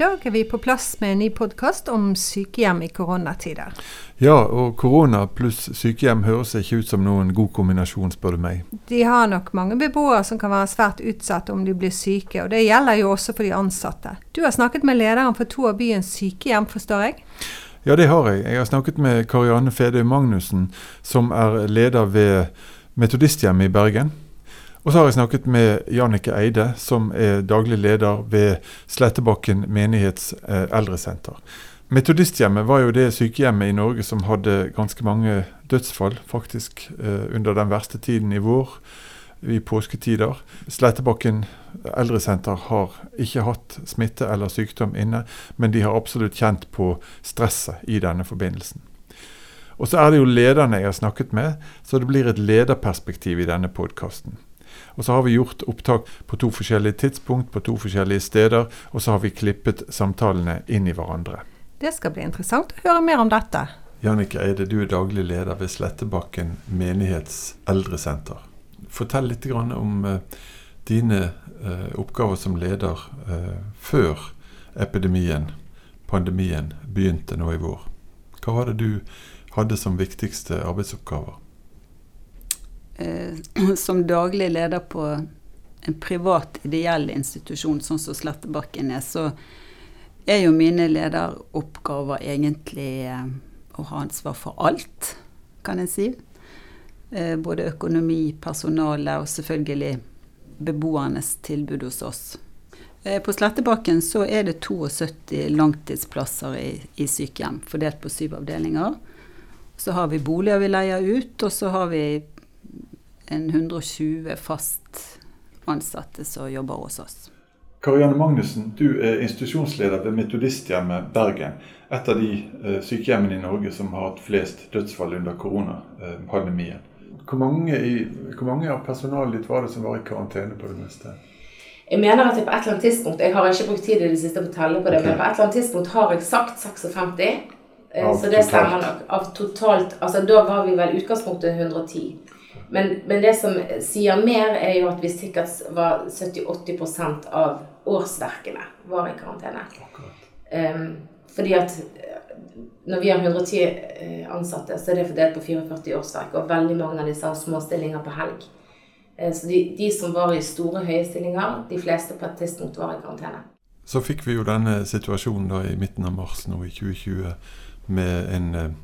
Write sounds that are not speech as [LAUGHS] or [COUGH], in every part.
dag er vi på plass med en ny podkast om sykehjem i koronatider. Ja, og korona pluss sykehjem høres ikke ut som noen god kombinasjon, spør du meg. De har nok mange beboere som kan være svært utsatt om de blir syke, og det gjelder jo også for de ansatte. Du har snakket med lederen for to av byens sykehjem, forstår jeg? Ja, det har jeg. Jeg har snakket med Karianne Fedøy Magnussen, som er leder ved Metodisthjemmet i Bergen. Og så har jeg snakket med Jannicke Eide, som er daglig leder ved Slettebakken menighets eh, eldresenter. Metodisthjemmet var jo det sykehjemmet i Norge som hadde ganske mange dødsfall, faktisk, eh, under den verste tiden i vår, i påsketider. Slettebakken eldresenter har ikke hatt smitte eller sykdom inne, men de har absolutt kjent på stresset i denne forbindelsen. Og så er det jo lederne jeg har snakket med, så det blir et lederperspektiv i denne podkasten. Og så har vi gjort opptak på to forskjellige tidspunkt, på to forskjellige steder, og så har vi klippet samtalene inn i hverandre. Det skal bli interessant å høre mer om dette. Jannicke Eide, du er daglig leder ved Slettebakken menighets eldresenter. Fortell litt om uh, dine uh, oppgaver som leder uh, før epidemien, pandemien, begynte nå i vår. Hva var det du hadde som viktigste arbeidsoppgaver? Eh, [CLEARS THROAT] som daglig leder på en privat ideell institusjon sånn som Slettebakken er, så er jo mine lederoppgaver egentlig eh, å ha ansvar for alt, kan en si. Eh, både økonomi, personale og selvfølgelig beboernes tilbud hos oss. På Slettebakken så er det 72 langtidsplasser i, i sykehjem, fordelt på syv avdelinger. Så har vi boliger vi leier ut, og så har vi en 120 fast ansatte som jobber hos oss. Karianne Magnussen, du er institusjonsleder ved Metodisthjemmet Bergen. Et av de eh, sykehjemmene i Norge som har hatt flest dødsfall under koronapandemien. Hvor mange, i, hvor mange av personalet ditt var det som var i karantene på det meste? Jeg mener at jeg på et eller annet tidspunkt Jeg har ikke brukt tid i det siste på å telle på det, okay. men på et eller annet tidspunkt har jeg sagt 56. Eh, av så det stemmer nok. Av totalt Altså da var vi vel utgangspunktet 110. Men, men, det som sier mer, er jo at vi sikkert var 70-80% av årsverkene var i karantene. Um, fordi at eh, når vi har 110 eh, ansatte, så er det fordelt på 44 årsverk. Og veldig mange av disse har småstillinger på helg. Eh, så de, de, som var i store, høye stillinger, de fleste på et tidspunkt var i karantene. Så fikk vi jo denne situasjonen da i midten av mars nå i 2020 med en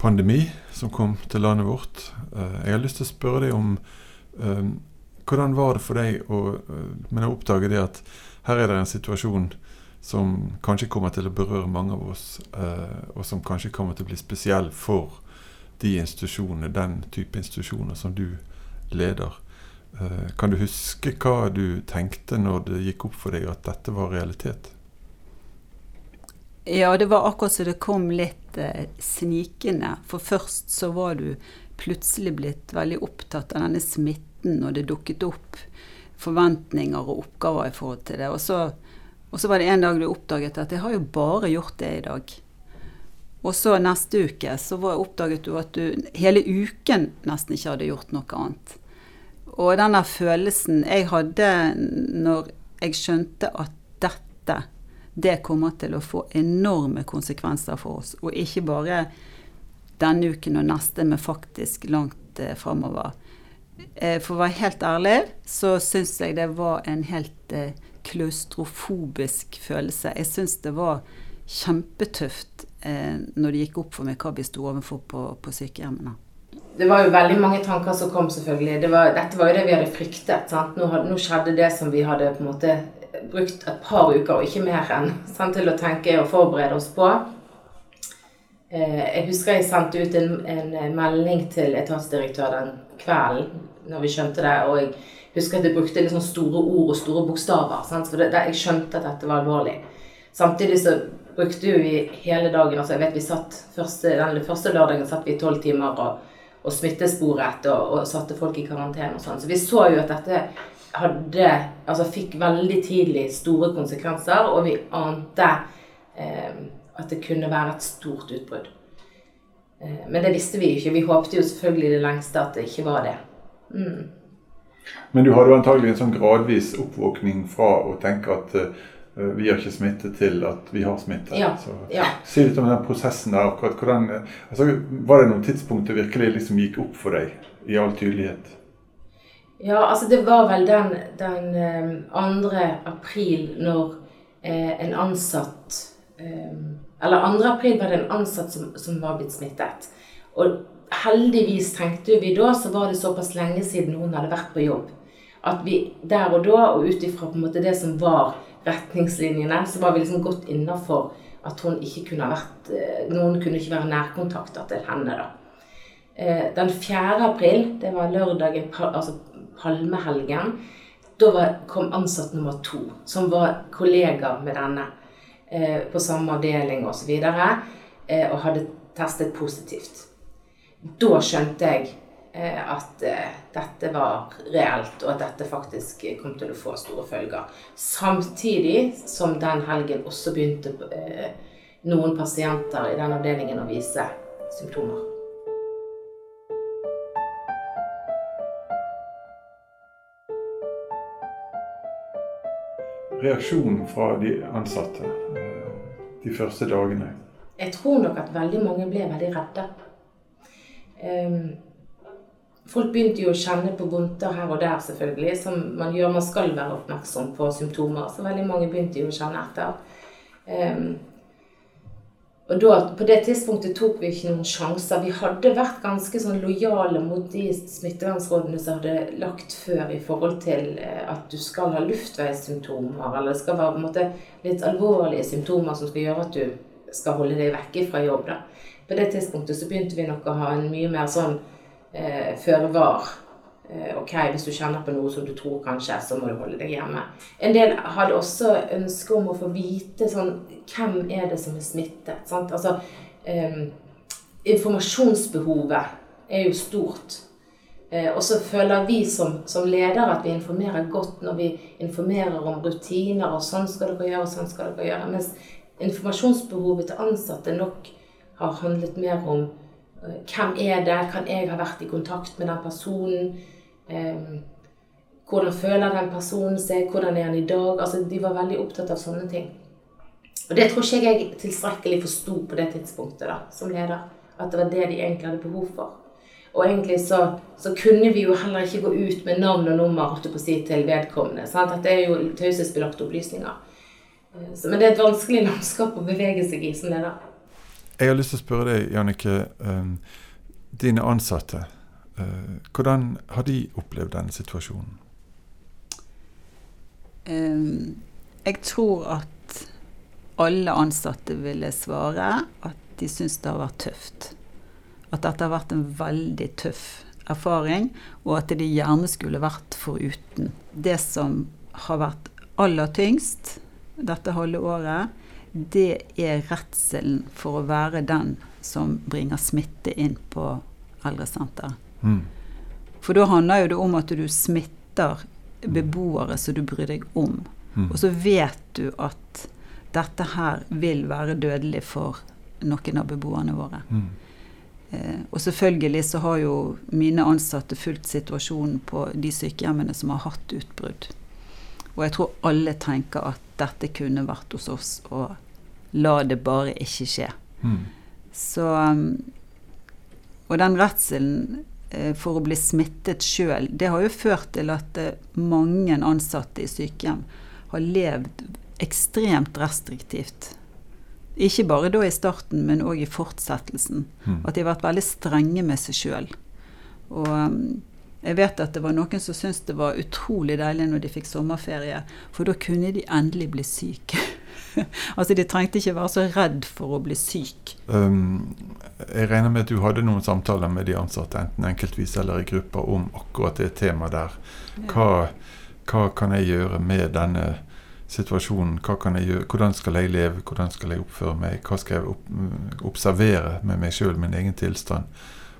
pandemi som kom til landet vårt. Eh, jeg har lyst til å spørre deg om um, hvordan var det for deg å uh, oppdage det at her er det en situasjon som kanskje kommer til å berøre mange av oss, og som kanskje kommer til å bli spesiell for de institusjonene, den type institusjoner som du leder. Kan du huske hva du tenkte når det gikk opp for deg at dette var realitet? Ja, det var akkurat som det kom litt eh, snikende. For først så var du plutselig blitt veldig opptatt av denne smitten, og det dukket opp forventninger og oppgaver i forhold til det. Og så, og så var det en dag du oppdaget at jeg har jo bare gjort det i dag. Og så neste uke så var, oppdaget du at du hele uken nesten ikke hadde gjort noe annet. Og den der følelsen jeg hadde når jeg skjønte at dette det kommer til å få enorme konsekvenser for oss. Og ikke bare denne uken og neste, men faktisk langt eh, framover. Eh, for å være helt ærlig så syns jeg det var en helt eh, klaustrofobisk følelse. Jeg syns det var kjempetøft eh, når det gikk opp for meg hva vi sto overfor på, på sykehjemmene. Det var jo veldig mange tanker som kom, selvfølgelig. Det var, dette var jo det vi hadde fryktet. Nå, nå, skjedde det som vi hadde på en måte brukt et par uker, og ikke mer enn, sant, til å tenke og forberede oss på. Eh, jeg husker jeg sendte ut en, en melding til etatsdirektør den kvelden når vi skjønte det. Og jeg husker at jeg brukte liksom store ord og store bokstaver. Sant? For det, det, jeg skjønte at dette var alvorlig. Samtidig så brukte vi hele dagen altså jeg vet vi satt første, Den første lørdagen satt vi i tolv timer og, og smittesporet og, og, satte folk i karantene og sånn. Så vi så jo at dette hadde Altså fikk veldig tidlig store konsekvenser, og vi ante eh, at det kunne være et stort utbrudd. Eh, men det visste vi ikke. Vi håpte jo selvfølgelig det lengste at det ikke var det. Mm. Men du hadde jo antagelig en sånn gradvis oppvåkning fra å tenke at eh, vi har ikke smitte til at vi har smitte. Ja, Så, ja. Si litt om den prosessen der. akkurat hvordan, altså, Var det noen tidspunkt det virkelig liksom gikk opp for deg i all tydelighet? Ja, altså det var vel den, den eh, 2. april når eh, en ansatt eh, Eller 2. april var det en ansatt som, som var blitt smittet. Og heldigvis tenkte vi da, så var det såpass lenge siden hun hadde vært på jobb. At vi der og da, og ut ifra det som var retningslinjene, så var vi liksom godt innafor at hun ikke kunne vært eh, Noen kunne ikke være nærkontakter til henne, da. Eh, Den 4. april, det var lørdagen, pa- palmehelgen, da var, kom ansatt nummer to, som var kollega med denne eh, på samme avdeling osv., eh, og hadde testet positivt. Da skjønte jeg eh, at eh, dette var reelt, og at dette faktisk kom til å få store følger. Samtidig som den helgen også begynte eh, noen pasienter i den avdelingen å vise symptomer. Reaksjonen fra de ansatte eh, de første dagene? Jeg tror nok at veldig mange ble veldig redde. Ehm, folk begynte jo å kjenne på vondter her og der, selvfølgelig, som man gjør. Man skal være oppmerksom på symptomer, så veldig mange begynte jo å kjenne etter. Og da, på det tidspunktet tok vi ikke noen sjanser. Vi hadde vært ganske sånn lojale mot de smittevernrådene som hadde lagt før i forhold til eh, at du skal ha luftveissymptomer, eller det skal være måte litt alvorlige symptomer som skal gjøre at du skal holde deg vekke fra jobb. Da. På det tidspunktet så begynte vi nok å ha en mye mer sånn eh, føre var. Eh, ok, hvis du kjenner på noe som du tror kanskje, så må du holde deg hjemme. En del hadde også ønske om å få vite sånn Hvem er det som er smittet? Sant? Altså, um, informasjonsbehovet er jo stort. Eh, og så føler vi som, som ledere at vi informerer godt når vi informerer om rutiner, og sånn skal dere gjøre, og sånn skal dere gjøre. Mens informasjonsbehovet til ansatte nok har handlet mer om eh, hvem er det, kan jeg ha vært i kontakt med den personen, hvordan føler den personen seg, hvordan er han i dag? Altså, de var veldig opptatt av sånne ting. Og det tror ikke jeg tilstrekkelig forsto på det tidspunktet da, som leder. At det var det de egentlig hadde behov for. Og egentlig så, så kunne vi jo heller ikke gå ut med navn og nummer si, til vedkommende. Sant? At det er jo taushetsbelagte opplysninger. Eh, Så, men det er et vanskelig [LAUGHS] landskap å bevege seg i som leder. Jeg har lyst til å spørre deg, Jannike. Um, dine ansatte, hvordan har de opplevd denne situasjonen? Jeg tror at alle ansatte ville svare at de syns det har vært tøft. At dette har vært en veldig tøff erfaring, og at de gjerne skulle vært foruten. Det som har vært aller tyngst dette halve året, det er redselen for å være den som bringer smitte inn på eldresenter. Mm. For da handler jo det om at du smitter beboere som du bryr deg om. Mm. Og så vet du at dette her vil være dødelig for noen av beboerne våre. Mm. Eh, og selvfølgelig så har jo mine ansatte fulgt situasjonen på de sykehjemmene som har hatt utbrudd. Og jeg tror alle tenker at dette kunne vært hos oss, og la det bare ikke skje. Mm. Så um, Og den redselen for å bli smittet sjøl, det har jo ført til at eh, mange ansatte i sykehjem har levd ekstremt restriktivt. Ikke bare da i starten, men òg i fortsettelsen. Mm. At de har vært veldig strenge med seg sjøl. Og um, jeg vet at det var noen som syntes det var utrolig deilig når de fikk sommerferie, for da kunne de endelig bli syke. [LAUGHS] [LAUGHS] altså de trengte ikke være så redd for å bli syk. Um, jeg regner med at du hadde noen samtaler med de ansatte, enten enkeltvis eller i grupper, om akkurat det temaet der. Hva, hva kan jeg gjøre med denne situasjonen? Hva kan jeg gjøre? Hvordan skal jeg leve? Hvordan skal jeg oppføre meg? Hva skal jeg opp, observere med meg sjøl, min egen tilstand,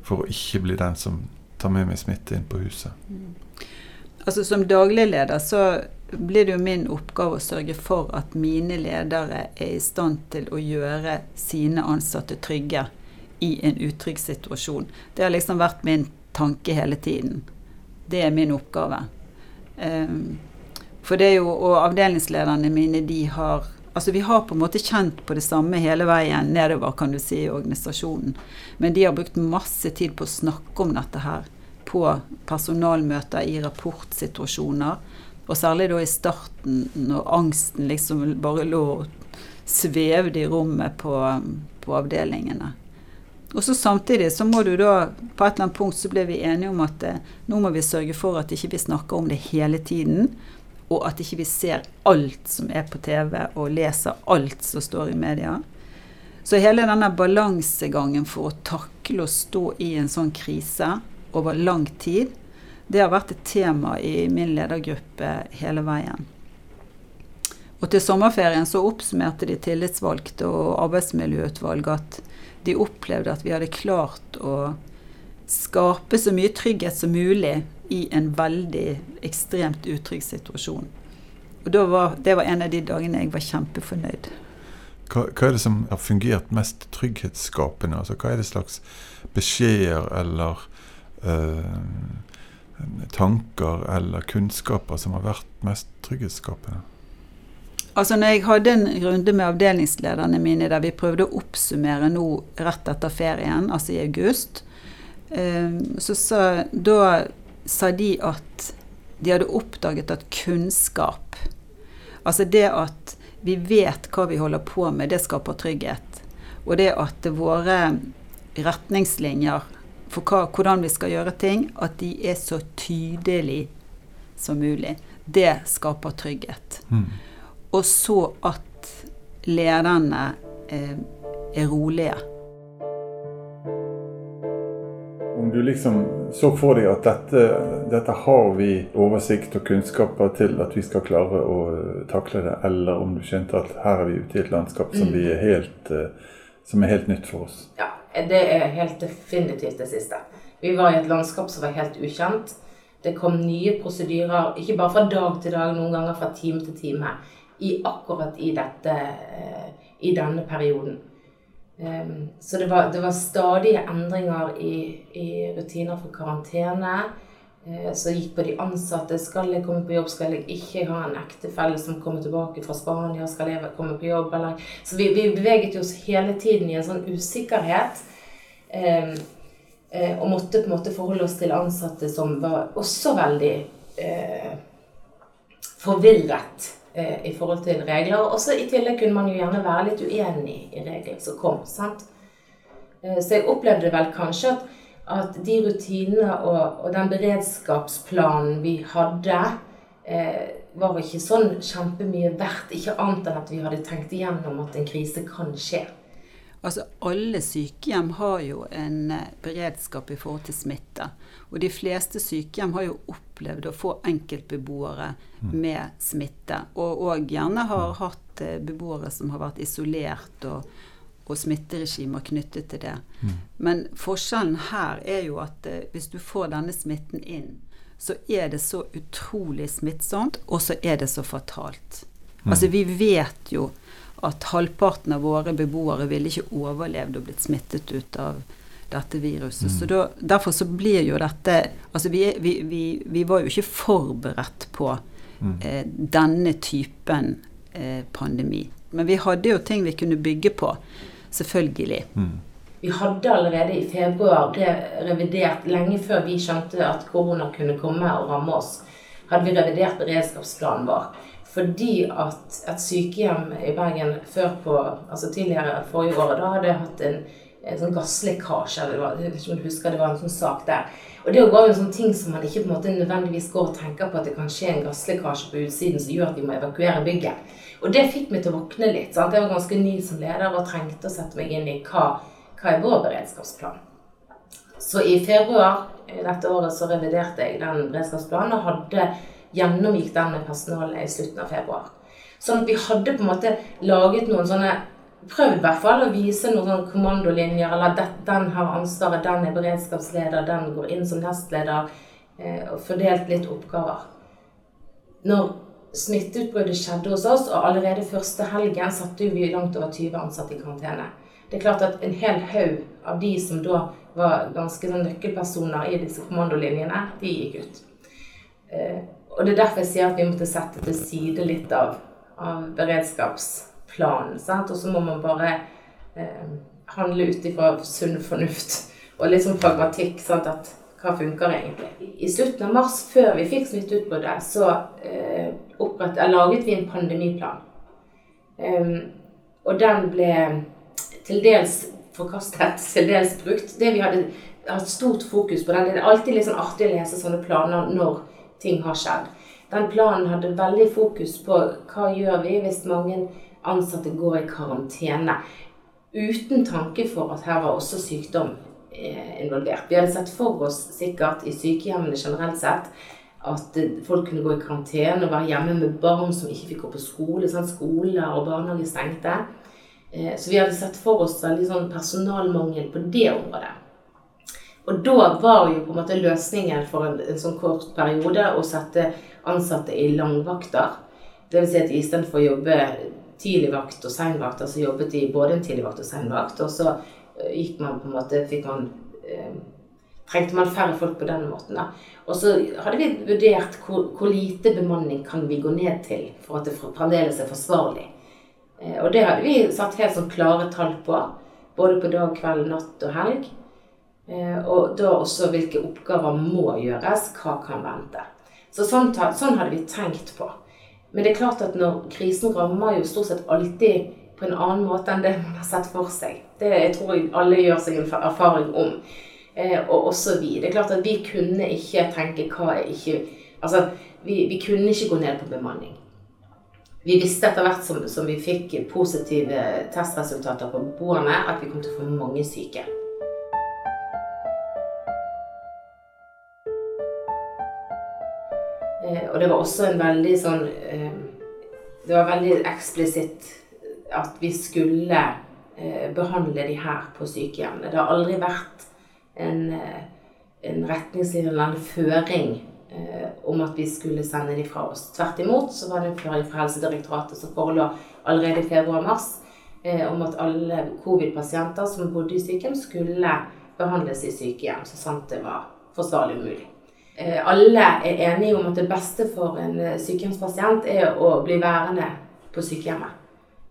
for å ikke bli den som tar med meg smitte inn på huset? Altså Som daglig leder så blir det jo min oppgave å sørge for at mine ledere er i stand til å gjøre sine ansatte trygge i en utrygg situasjon. Det har liksom vært min tanke hele tiden. Det er min oppgave. Um, For det er jo, og avdelingslederne mine, de har Altså vi har på en måte kjent på det samme hele veien nedover, kan du si, i organisasjonen. Men de har brukt masse tid på å snakke om dette her. På personalmøter, i rapportsituasjoner. Og særlig da i starten, når angsten liksom bare lå og svevde i rommet på, på avdelingene. Og så Samtidig så må du da På et eller annet punkt så ble vi enige om at eh, nå må vi sørge for at ikke vi snakker om det hele tiden og at ikke vi ser alt som er på TV, og leser alt som står i media. Så hele denne balansegangen for å takle å stå i en sånn krise over lang tid, det har vært et tema i min ledergruppe hele veien. Og til sommerferien så oppsummerte de tillitsvalgte og arbeidsmiljøutvalget at de opplevde at vi hadde klart å skape så mye trygghet som mulig i en veldig ekstremt utrygg situasjon. Og var, Det var en av de dagene jeg var kjempefornøyd. Hva, hva, er det som har fungert mest trygghetsskapende? Altså, hva er det slags beskjeder eller øh, tanker eller kunnskaper som har vært mest trygghetsskapende? Altså når jeg hadde en runde med avdelingslederne mine der vi prøvde å oppsummere nå rett etter ferien, altså i august, øh, så, så da sa de at de hadde oppdaget at kunnskap Altså det at vi vet hva vi holder på med, det skaper trygghet. Og det at våre retningslinjer for hva, hvordan vi skal gjøre ting, at de er så tydelige som mulig. Det skaper trygghet. Mm. Og så at lederne eh, er rolige. Om du liksom så for deg at dette, dette, har vi oversikt og kunnskaper til at vi skal klare å takle det, eller om du skjønte at her er vi ute i et landskap som, vi er, helt, eh, som er helt nytt for oss? Ja, det er helt definitivt det siste. Vi var i et landskap som var helt ukjent. Det kom nye prosedyrer, ikke bare fra dag til dag, noen ganger fra time til time, i akkurat i, dette, eh, i denne perioden. Um, så det var, det var, stadige endringer i, i rutiner for karantene. Uh, som gikk på de ansatte. Skal jeg komme på jobb, skal jeg ikke ha en ektefelle som kommer tilbake fra Spania? Skal jeg komme på jobb? Eller? Så vi, vi beveget oss hele tiden i en sånn usikkerhet. Eh, uh, og måtte på en måte forholde oss til ansatte som var også veldig eh, forvirret eh, i forhold til regler. Og I tillegg kunne man jo gjerne være litt uenig i reglene som kom. sant? Eh, så jeg opplevde vel kanskje at, at de rutinene og, og, den beredskapsplanen vi hadde, eh, var ikke sånn kjempemye verdt. Ikke annet enn at vi hadde tenkt igjennom at en krise kan skje. Altså Alle sykehjem har jo en eh, beredskap i forhold til smitte. Og de fleste sykehjem har jo opplevd å få enkeltbeboere mm. med smitte. Og, og gjerne har hatt eh, beboere som har vært isolert og, og smitteregimer knyttet til det. Mm. Men forskjellen her er jo at eh, hvis du får denne smitten inn, så er det så utrolig smittsomt, og så er det så fatalt. Altså vi vet jo at halvparten av våre beboere ville ikke overlevd og blitt smittet ut av dette viruset. Mm. Så da, Derfor så blir jo dette Altså vi, vi, vi, vi var jo ikke forberedt på mm. eh, denne typen eh, pandemi. Men vi hadde jo ting vi kunne bygge på. Selvfølgelig. Mm. Vi hadde allerede i februar revidert, lenge før vi skjønte at korona kunne komme og ramme oss, hadde vi revidert beredskapsplanen vår. Fordi at et sykehjem i Bergen før på, altså tidligere forrige året, da hadde hatt en, en sånn gasslekkasje. Jeg vet ikke om du husker det var en sånn sak der. Og det var jo en sånn ting som man ikke på en måte nødvendigvis går og tenker på at det kan skje en gasslekkasje på utsiden som gjør at vi må evakuere bygget. Og det fikk meg til å våkne litt. sant? Jeg var ganske ny som leder og trengte å sette meg inn i hva, hva er vår beredskapsplan. Så i februar dette året så reviderte jeg den beredskapsplanen og hadde gjennomgikk den med personalet i slutten av februar. Sånn at vi hadde på en måte laget noen sånne Prøvd i hvert fall å vise noen sånne kommandolinjer, eller den har ansvaret, den er beredskapsleder, den går inn som nestleder, eh, og fordelt litt oppgaver. Når smitteutbruddet skjedde hos oss, og allerede første helgen satte vi langt over 20 ansatte i karantene. Det er klart at en hel haug av de som da var ganske sånn nøkkelpersoner i disse kommandolinjene, de gikk ut. Eh, og det er derfor jeg sier at vi måtte sette til side litt av, av beredskapsplanen. Og så må man bare eh, handle ut ifra sunn fornuft og litt sånn pragmatikk. Sant? At hva funker egentlig? I slutten av mars, før vi fikk smitteutbruddet, så eh, laget vi en pandemiplan. Um, og den ble til dels forkastet, [LAUGHS] til dels brukt. Det vi hadde hatt stort fokus på den, Det er alltid litt sånn artig å lese sånne planer når ting har skjedd. Den planen hadde veldig fokus på hva gjør vi hvis mange ansatte går i karantene. Uten tanke for at her var også sykdom involvert. Vi hadde sett for oss sikkert i sykehjemmene generelt sett at folk kunne gå i karantene og være hjemme med barn som ikke fikk gå på skole. Sånn, skoler og barnehager stengte. Eh, så vi hadde sett for oss veldig sånn personalmangel på det området. Og da var jo på en måte løsningen for en, en sånn kort periode å sette ansatte i langvakter. Dvs. Si at istedenfor å jobbe tidligvakt og seinvakt, så jobbet de både en tidligvakt og seinvakt. Og så gikk man på en måte Fikk man eh, Trengte man færre folk på den måten, da. Og så hadde vi vurdert hvor, hvor, lite bemanning kan vi gå ned til for at det fremdeles er forsvarlig. Eh, og det hadde vi satt helt sånn klare tall på. Både på dag, kveld, natt og helg. Eh, og da også hvilke oppgaver må gjøres, hva kan vente. Så sånn, sånn hadde vi tenkt på. Men det er klart at når krisen rammer jo stort sett alltid på en annen måte enn det man har sett for seg. Det jeg tror jeg alle gjør seg en erfaring om. Eh, og også vi. Det er klart at vi kunne ikke tenke hva er ikke Altså, vi, vi kunne ikke gå ned på bemanning. Vi visste etter hvert som, som, vi fikk positive testresultater på beboerne, at vi kom til å få mange syke. Eh, og det var også en veldig sånn eh, Det var veldig eksplisitt at vi skulle behandle de her på sykehjemmene. Det har aldri vært en, eh, en retningslinje eller en føring eh, om at vi skulle sende de fra oss. Tvert imot så var det en føring fra Helsedirektoratet som forelå allerede i februar-mars eh, om at alle covid-pasienter som bodde i sykehjem, skulle behandles i sykehjem så sant det var forsvarlig mulig. Eh, alle er enige om at det beste for en eh, sykehjemspasient er å bli værende på sykehjemmet.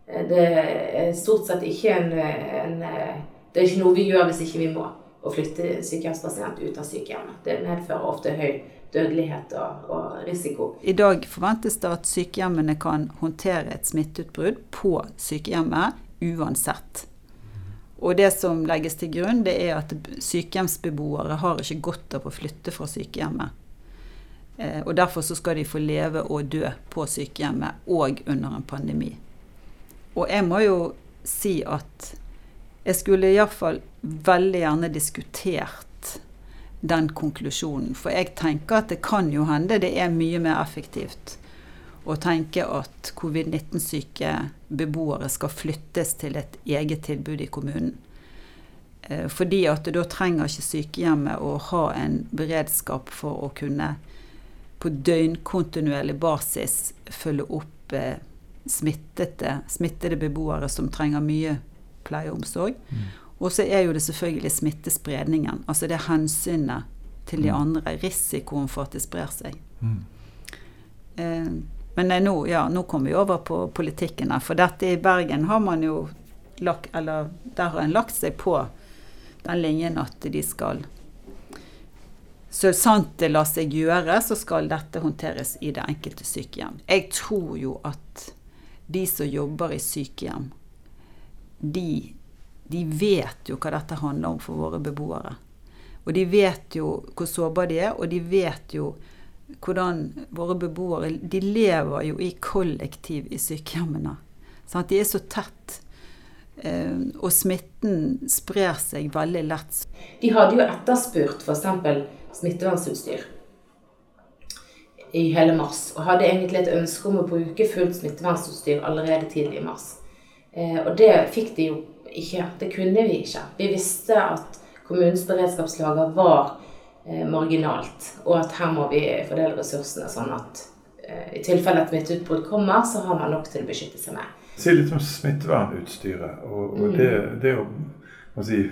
Det er stort sett ikke en, en, Det er ikke noe vi gjør hvis ikke vi må. Å flytte sykehjemspasient ut av sykehjemmet. Det medfører ofte høy dødelighet og, og, risiko. I dag forventes det at sykehjemmene kan håndtere et smitteutbrudd på sykehjemmet uansett. Og det som legges til grunn, det er at sykehjemsbeboere har ikke godt av å flytte fra sykehjemmet. Eh, og derfor så skal de få leve og dø på sykehjemmet og under en pandemi. Og jeg må jo si at jeg skulle iallfall veldig gjerne diskutert den konklusjonen. For jeg tenker at det kan jo hende det er mye mer effektivt å tenke at covid-19-syke beboere skal flyttes til et eget tilbud i kommunen. Eh, fordi at da trenger ikke sykehjemmet å ha en beredskap for å kunne på døgnkontinuerlig basis følge opp eh, smittede, smittede beboere som trenger mye pleie og omsorg. Mm. Og så er jo det selvfølgelig smittespredningen. Altså det hensynet til de mm. andre. Risikoen for at det sprer seg. Mm. Eh, men nå, ja, nå kommer vi over på politikken her. For dette i Bergen har man jo lagt Eller der har en lagt seg på den linjen at de skal så sant det lar seg gjøre, så skal dette håndteres i det enkelte sykehjem. Jeg tror jo at de som jobber i sykehjem, de, de, vet jo hva dette handler om for våre beboere. Og de vet jo hvor sårbare de er, og de vet jo hvordan våre beboere De lever jo i kollektiv i sykehjemmene. Sånn de er så tett. Eh, og smitten sprer seg veldig lett. De hadde jo etterspurt f.eks. smittevernsutstyr i hele mars. Og hadde egentlig et ønske om å bruke fullt smittevernutstyr allerede tidlig i mars. Eh, og det fikk de jo ikke. Det kunne vi ikke. Vi visste at kommunens beredskapslager var eh, marginalt, og at her må vi fordele ressursene sånn at eh, i tilfelle et smitteutbrudd kommer, så har man nok til å beskytte seg med. Si litt om smittevernutstyret og, og mm. det, det å si,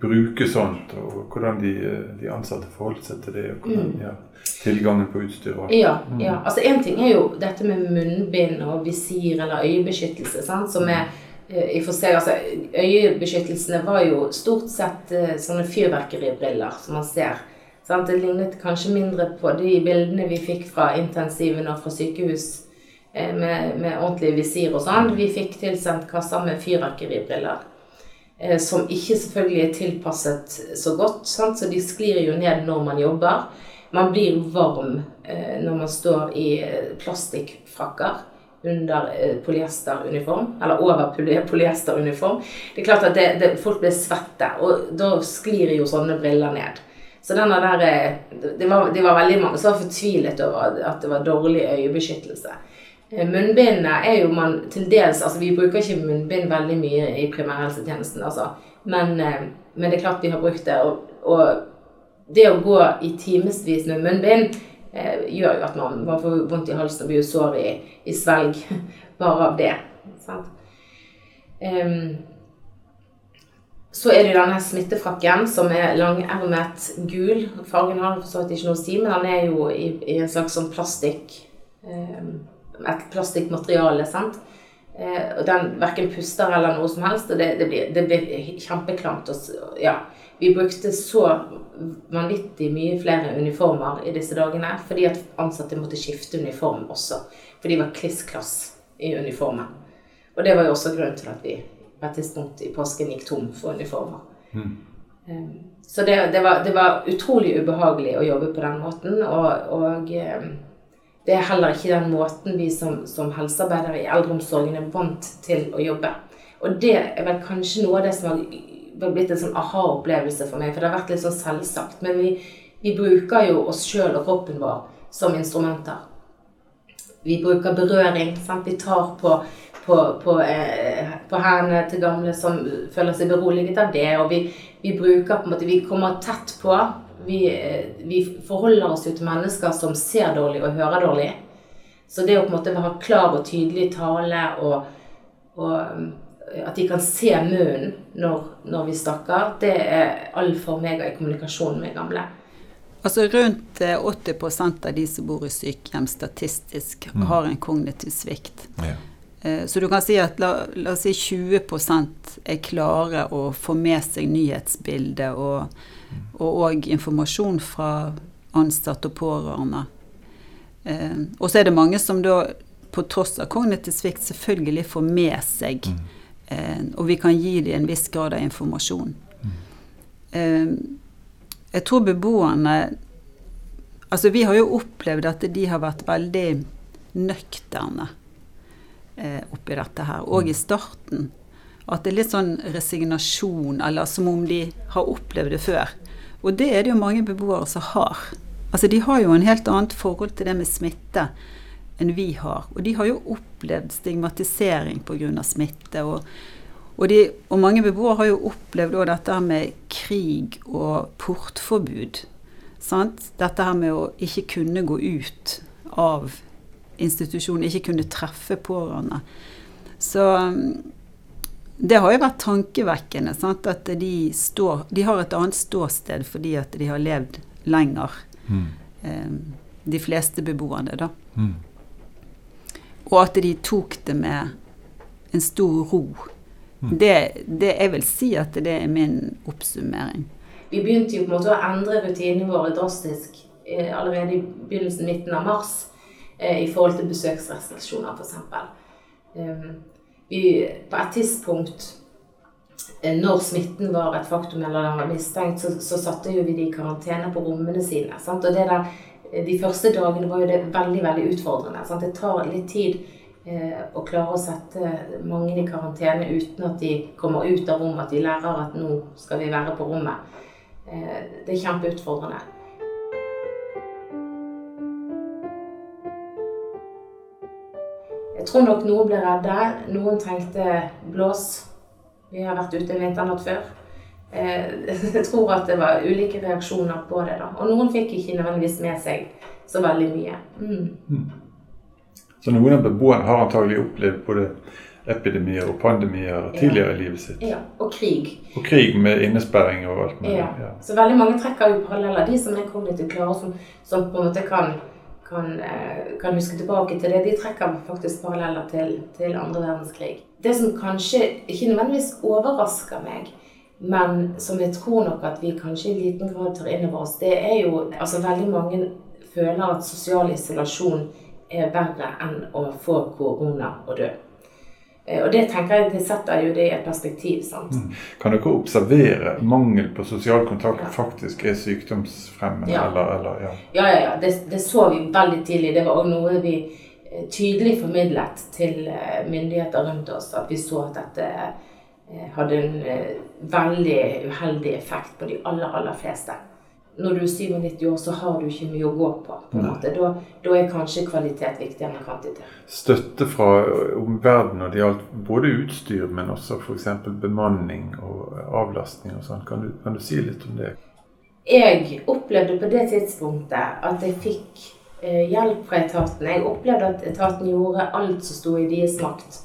bruke sånt, og hvordan de, de ansatte forholdt seg til det. og hvordan, ja, Tilgangen på utstyr og. Ja. ja. Altså Én ting er jo dette med munnbind og visir eller øyebeskyttelse, sant? som er eh, i for seg, altså Øyebeskyttelsene var jo stort sett eh, sånne fyrverkeribriller som man ser. Sant? Det lignet kanskje mindre på de bildene vi fikk fra intensiven og fra sykehus eh, med, med ordentlig visir og sånn. Vi fikk tilsendt kasser med fyrverkeribriller. Eh, som ikke selvfølgelig er tilpasset så godt, sant? så de sklir jo ned når man jobber. Man blir varm eh, når man står i eh, plastikkfrakker under polyesteruniform, eller over polyesteruniform. Det er klart at det, det, folk blir svette, og da sklir jo sånne briller ned. Så denne der, det var, det var veldig mange som var fortvilet over at det var dårlig øyebeskyttelse. Eh, Munnbindene er jo man til dels Altså, vi bruker ikke munnbind veldig mye i primærhelsetjenesten, altså. Men, eh, men det er klart vi har brukt det. Og, og det å gå i timevis med munnbind eh, gjør jo at man, man får vondt i halsen og blir sår i, i svelg [LAUGHS] bare av det. Sant? Um, så er det denne smittefrakken som er langermet gul. Fargen har for så vidt ikke noe å si, men den er jo i, i en slags sånn plastikk em, Et plastikkmateriale, sant. Eh, og den verken puster eller noe som helst, og det, det, blir, det blir kjempeklamt. Og, ja. Vi brukte så vanvittig mye flere uniformer i disse dagene fordi at ansatte måtte skifte uniform også. For de var kliss klass i uniformen. Og det var jo også grunnen til at vi på et tidspunkt i påsken gikk tom for uniformer. Mm. Så det, det, var, det var utrolig ubehagelig å jobbe på den måten. Og, og um, det er heller ikke den måten vi som, som helsearbeidere i eldreomsorgen er vant til å jobbe. Og det er vel kanskje noe av det som har blitt en sånn aha-opplevelse for meg, for det har vært litt sånn selvsagt. Men vi, vi bruker jo oss sjøl og kroppen vår som instrumenter. Vi bruker berøring. Sant? Vi tar på, på, på, eh, på hendene til gamle som føler seg beroliget av det. Og vi, vi bruker på en måte Vi kommer tett på. Vi, eh, vi forholder oss jo til mennesker som ser dårlig og hører dårlig. Så det å på en måte ha klar og tydelig tale og, og um, at de kan se munnen når, når vi snakker, det er alfa og omega i kommunikasjon med gamle. Altså Rundt eh, 80% av de som bor i sykehjem statistisk, har en kognitiv svikt. Ja. Eh, Så du kan si at la, la oss si 20% er klare å få med seg nyhetsbildet og, og også informasjon fra ansatte og pårørende. Eh, Og så er det mange som da, på tross av kognitiv svikt, selvfølgelig får med seg eh, Og vi kan gi dem en viss grad av informasjon. Eh, Jeg tror beboerne Altså, vi har jo opplevd at de har vært veldig nøkterne eh, oppi dette her, og i starten. At det er litt sånn resignasjon, eller som om de har opplevd det før. Og det er det jo mange beboere som har. Altså, de har jo en helt annet forhold til det med smitte enn vi har. Og de har jo opplevd stigmatisering pga. smitte. Og, og, de, og mange beboere har jo opplevd òg dette med krig og portforbud. Sant? Dette her med å ikke kunne gå ut av institusjonen, ikke kunne treffe pårørende. Så det har jo vært tankevekkende sant? at de, står, de har et annet ståsted fordi at de har levd lenger. Mm. Eh, de fleste beboerne, da. Mm. Og at de tok det med en stor ro. Det, det Jeg vil si at det er min oppsummering. Vi begynte jo på en måte å endre rutinene våre drastisk eh, allerede i begynnelsen, midten av mars, eh, i forhold til besøksrestriksjoner f.eks. Um, på et tidspunkt eh, når smitten var et faktum eller den var mistenkt, så, så satte jo vi de i karantene på rommene sine. Sant? Og det der, eh, de første dagene var jo det veldig veldig utfordrende. Sant? Det tar litt tid eh, å klare å sette mange i karantene uten at de kommer ut av rommet, at de lærer at nå skal vi være på rommet. Eh, det er kjempeutfordrende. Jeg tror nok noen ble redde. Noen tenkte blås. Vi har vært ute en vinternatt før. Eh, [LAUGHS] Jeg tror at det var ulike reaksjoner på det. da. Og noen fikk ikke nødvendigvis med seg så veldig mye. Mm. Så noen av beboerne har antagelig opplevd både epidemier og pandemier tidligere i livet sitt. Ja, Og krig. Og krig med innesperring og alt mulig. Ja. Ja. Så veldig mange trekker jo paralleller. De som er kognitivt klare, som, som på en måte kan, kan, eh, kan huske tilbake til det, de trekker faktisk paralleller til, til andre verdenskrig. Det som kanskje ikke nødvendigvis overrasker meg, men som jeg tror nok at vi kanskje i liten grad tar inn over oss, det er jo altså veldig mange føler at sosial isolasjon er verre enn å få korona og dø. Eh, Og det tenker jeg, det setter jo det i et perspektiv. sant? Kan dere observere mangel på sosial kontakt Ja. faktisk er sykdomsfremmende? Ja. Eller, eller, ja. Ja, ja, ja. Det, det så vi veldig tidlig. Det var også noe vi eh, tydelig formidlet til eh, myndigheter rundt oss. At vi så at dette hadde en veldig uheldig effekt på de aller, aller fleste. Når du er 97 år, så har du ikke mye å gå på. på en måte. Da, da er kanskje kvalitet viktigere enn kvantitet. Støtte fra omverdenen når det gjaldt både utstyr, men også f.eks. bemanning og avlastning og sånn. Kan, du- kan du si litt om det? Jeg opplevde på det tidspunktet at jeg fikk eh, hjelp fra etaten. Jeg opplevde at etaten gjorde alt som sto i deres makt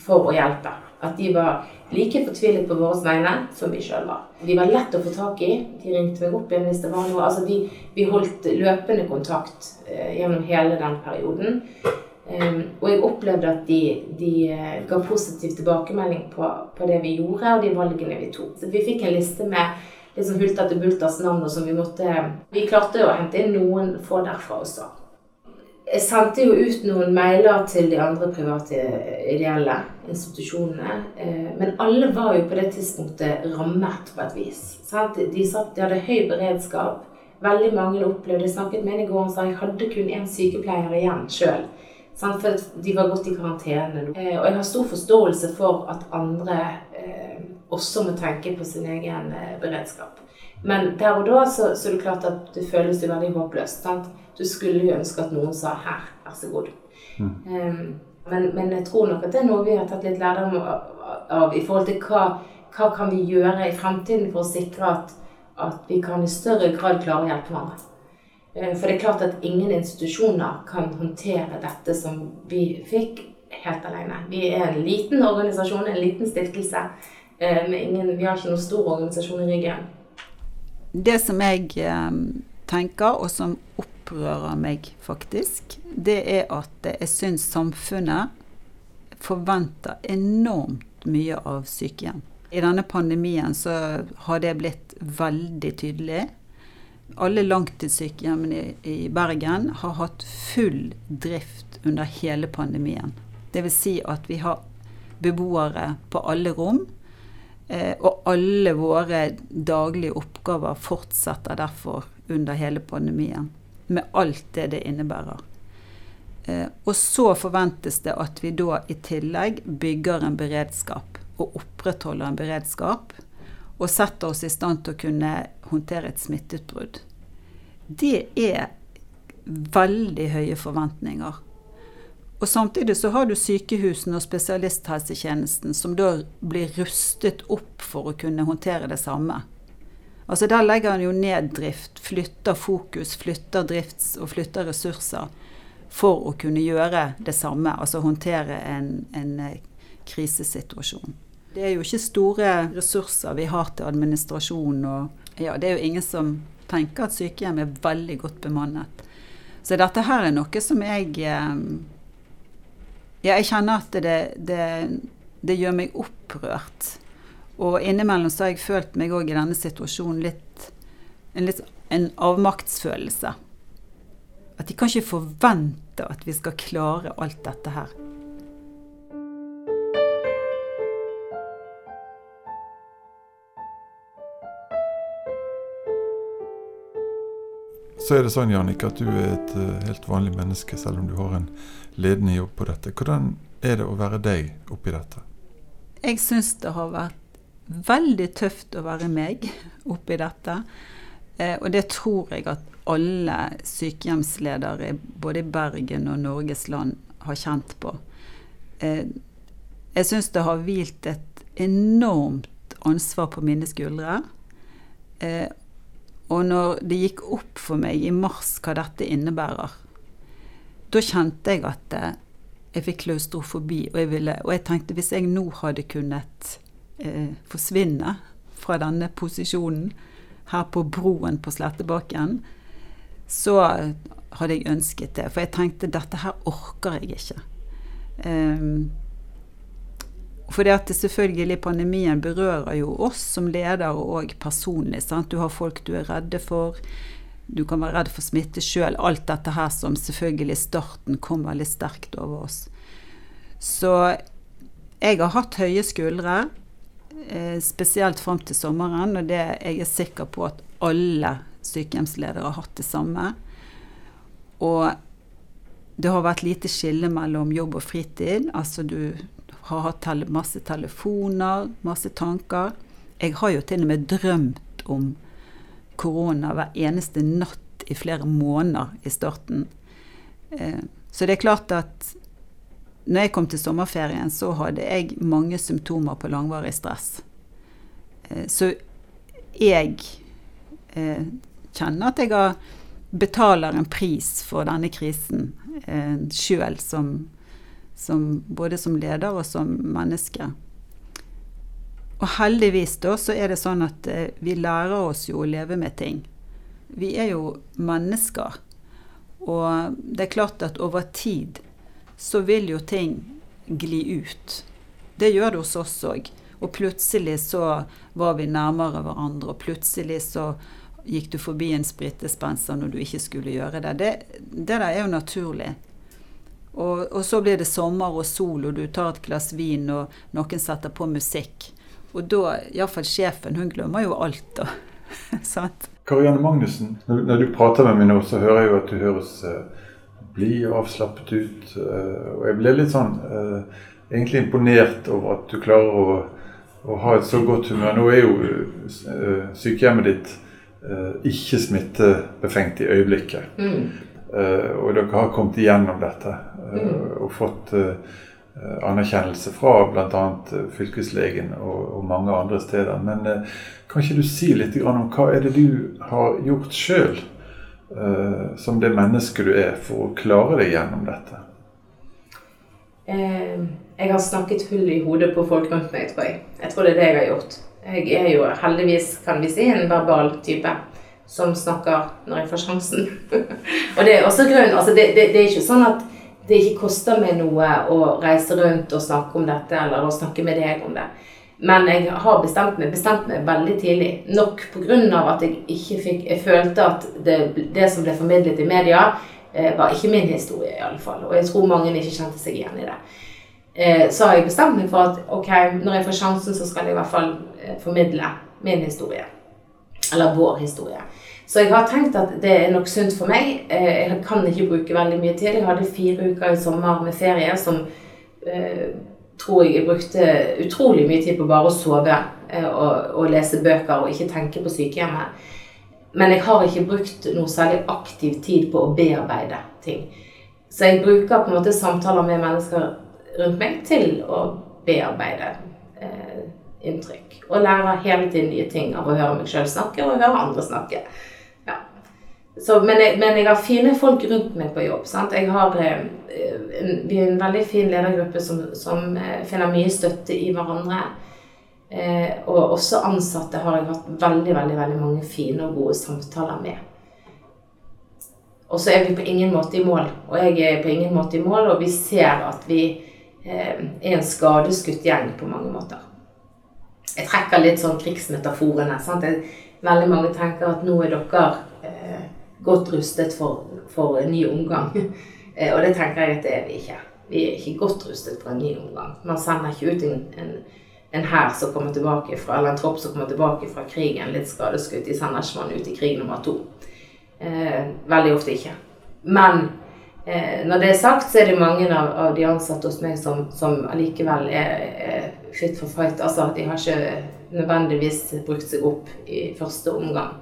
for å hjelpe. At de var like fortvilet på våre vegne som vi sjøl var. De var lett å få tak i. De ringte meg opp igjen hvis det var noe. Altså, vi, vi holdt løpende kontakt eh, gjennom hele den perioden. Um, og jeg opplevde at de, de eh, ga positiv tilbakemelding på, på det vi gjorde, og de valgene vi tok. Så vi fikk en liste med liksom sånn hulter til bulters navn, og som vi måtte Vi klarte å hente inn noen få derfra også. Jeg sendte jo ut noen mailer til de andre private ideelle institusjonene. eh, Men alle var jo på det tidspunktet rammet på et vis. De, satt, de hadde høy beredskap. Veldig mange opplevde Jeg snakket med en i går og sa jeg hadde kun én sykepleier igjen sjøl. For de var gått i karantene. Eh, Og jeg har stor forståelse for at andre eh, også må tenke på sin egen beredskap. Men der og da så, så er det klart at det føles jo veldig håpløst. Du skulle jo ønske at noen sa 'her, vær så god'. Um, men, men jeg tror nok at det er noe vi har tatt litt lærdom av, av i forhold til hva, hva kan vi gjøre i fremtiden for å sikre at, at vi kan i større grad klare å hjelpe hverandre. Eh, For det er klart at ingen institusjoner kan håndtere dette som vi fikk helt alene. Vi er en liten organisasjon, en liten stiftelse. Men ingen, vi har ikke noen stor organisasjon i ryggen. Det som jeg tenker, og som opprører meg faktisk, det er at jeg syns samfunnet forventer enormt mye av sykehjem. I denne pandemien så har det blitt veldig tydelig. Alle langtidssykehjemmene i, Bergen har hatt full drift under hele pandemien. Dvs. Si at vi har beboere på alle rom. Eh, og alle våre daglige oppgaver fortsetter derfor under hele pandemien. Med alt det det innebærer. Eh, og så forventes det at vi da i tillegg bygger en beredskap og opprettholder en beredskap. Og setter oss i stand til å kunne håndtere et smitteutbrudd. Det er veldig høye forventninger. Og samtidig så har du sykehusene og spesialisthelsetjenesten som da blir rustet opp for å kunne håndtere det samme. Altså Der legger han jo ned drift, flytter fokus, flytter drifts- og flytter ressurser for å kunne gjøre det samme, altså håndtere en, en eh, krisesituasjon. Det er jo ikke store ressurser vi har til administrasjon, og ja, det er jo ingen som tenker at sykehjem er veldig godt bemannet. Så dette her er noe som jeg eh, Ja, jeg kjenner at det, det, det gjør meg opprørt. Og innimellom så har jeg følt meg òg i denne situasjonen litt en, litt en avmaktsfølelse. At de kan ikke forvente at vi skal klare alt dette her. Så er det sånn, Jannik, at du er et eh, helt vanlig menneske, selv om du har en ledende jobb på dette. Hvordan er det å være deg oppi dette? Jeg syns det har vært veldig tøft å være meg oppi dette. Eh, og det tror jeg at alle sykehjemsledere både i Bergen og Norges land har kjent på. Eh, jeg syns det har hvilt et enormt ansvar på mine skuldre. Eh, og når det gikk opp for meg i mars hva dette innebærer, da kjente jeg at eh, jeg fikk klaustrofobi, og jeg, ville, og jeg tenkte hvis jeg nå hadde kunnet eh, forsvinne fra denne posisjonen her på broen på Slettebakken, så hadde jeg ønsket det. For jeg tenkte dette her orker jeg ikke. Um, det at selvfølgelig pandemien berører jo oss som ledere og personlig. Sant? Du har folk du er redde for. Du kan være redd for smitte sjøl. Alt dette her som selvfølgelig i starten kom veldig sterkt over oss. Så jeg har hatt høye skuldre, spesielt fram til sommeren. Og det, jeg er sikker på at alle sykehjemsledere har hatt det samme. Og det har vært lite skille mellom jobb og fritid. Altså du har hatt masse telefoner, masse tanker. Jeg har jo til og med drømt om korona hver eneste natt i flere måneder i starten. Eh, så det er klart at når jeg kom til sommerferien, så hadde jeg mange symptomer på langvarig stress. Eh, så jeg eh, kjenner at jeg betaler en pris for denne krisen eh, sjøl, både som leder og som menneske. Og heldigvis da så er det sånn at vi lærer oss jo å leve med ting. Vi er jo mennesker. Og det er klart at over tid så vil jo ting gli ut. Det gjør det hos oss òg. Og plutselig så var vi nærmere hverandre, og plutselig så gikk du forbi en spritdispenser når du ikke skulle gjøre det. Det, det der er jo naturlig. Og, og, så blir det sommer og sol, og du tar et glass vin, og noen setter på musikk. Og da, iallfall sjefen, hun glemmer jo alt, da. [LAUGHS] Sant? Karianne Magnussen, når, du prater med meg nå, så hører jeg jo at du høres uh, blid og avslappet ut. Uh, og jeg ble litt sånn uh, egentlig imponert over at du klarer å, å, ha et så godt humør. Nå er jo uh, sykehjemmet ditt ikke smittebefengt i øyeblikket. Mm. og dere har kommet igjennom dette mm. og fått Eh, anerkjennelse fra bl.a. Eh, fylkeslegen og, og, mange andre steder. Men eh, kan ikke du si litt om hva er det du har gjort sjøl, eh, som det mennesket du er, for å klare deg gjennom dette? Eh, jeg har snakket hull i hodet på folk rundt meg, tror jeg. Jeg tror det er det jeg har gjort. Jeg er jo heldigvis, kan vi si, en verbal type som snakker når jeg får sjansen. [LAUGHS] og det er også grunnen altså det, det, det er ikke sånn at det ikke koster meg noe å reise rundt og snakke om dette, eller å snakke med deg om det. Men jeg har bestemt meg, bestemt meg veldig tidlig. Nok pga. at jeg ikke fikk Jeg følte at det, det som ble formidlet i media, eh, var ikke min historie, i alle fall. Og jeg tror mange ikke kjente seg igjen i det. Eh, så har jeg bestemt meg for at ok, når jeg får sjansen, så skal jeg i hvert fall eh, formidle min historie. Eller vår historie. Så jeg har tenkt at det er nok sunt for meg. Eh, jeg kan ikke bruke veldig mye tid. Jeg hadde fire uker i sommer med ferie som eh, tror jeg jeg brukte utrolig mye tid på bare å sove eh, og, og, lese bøker og ikke tenke på sykehjemmet. Men jeg har ikke brukt noe særlig aktiv tid på å bearbeide ting. Så jeg bruker på en måte samtaler med mennesker rundt meg til å bearbeide eh, inntrykk. Og lære hele tiden nye ting av å høre meg sjøl snakke og høre andre snakke. Så, men, jeg, men, jeg, har fine folk rundt meg på jobb. Sant? Jeg har, eh, en, vi er en veldig fin ledergruppe som, som eh, finner mye støtte i hverandre. Eh, og også ansatte har jeg hatt veldig, veldig, veldig mange fine og gode samtaler med. Og så er vi på ingen måte i mål. Og jeg er på ingen måte i mål, og vi ser at vi eh, er en skadeskutt gjeng på mange måter. Jeg trekker litt sånn krigsmetaforene. Sant? Jeg, veldig mange tenker at nå er dere eh, godt rustet for, for en ny omgang. [LAUGHS] Eh, og det tenker jeg at det er vi ikke. Vi er ikke godt rustet for en ny omgang. Man sender ikke ut en, en, en hær som kommer tilbake fra, eller en tropp som kommer tilbake fra krigen litt skadeskutt. De sender ikke man ut i krig nummer to. Eh, veldig ofte ikke. Men eh, når det er sagt, så er det mange av, av de ansatte hos meg som, som allikevel er, er, fit for fight. Altså, de har ikke nødvendigvis brukt seg opp i første omgang.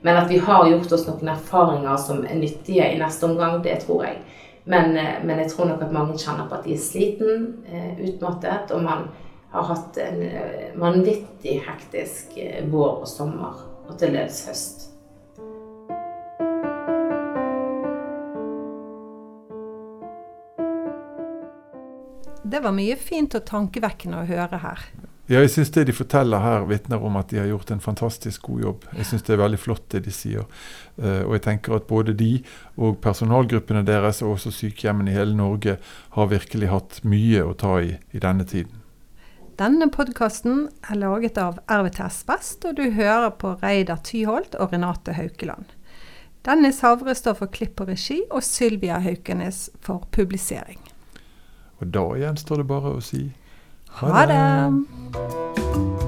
Men at vi har gjort oss noen erfaringer som er nyttige i neste omgang, det tror jeg. Men, eh, men jeg tror nok at mange kjenner på at de er sliten, eh, utmattet, og man har hatt en eh, vanvittig hektisk vår og sommer, og til dels høst. Det var mye fint og tankevekkende å høre her. Ja, jeg syns det de forteller her, vitner om at de har gjort en fantastisk god jobb. Jeg syns det er veldig flott det de sier. Uh, og jeg tenker at både de og personalgruppene deres, og også sykehjemmene i hele Norge, har virkelig hatt mye å ta i i denne tiden. Denne podkasten er laget av RVTS Vest, og du hører på Reidar Tyholt og Renate Haukeland. Dennis Havre står for klipp og regi, og Sylvia Haukenes for publisering. Og da gjenstår det bare å si ha det.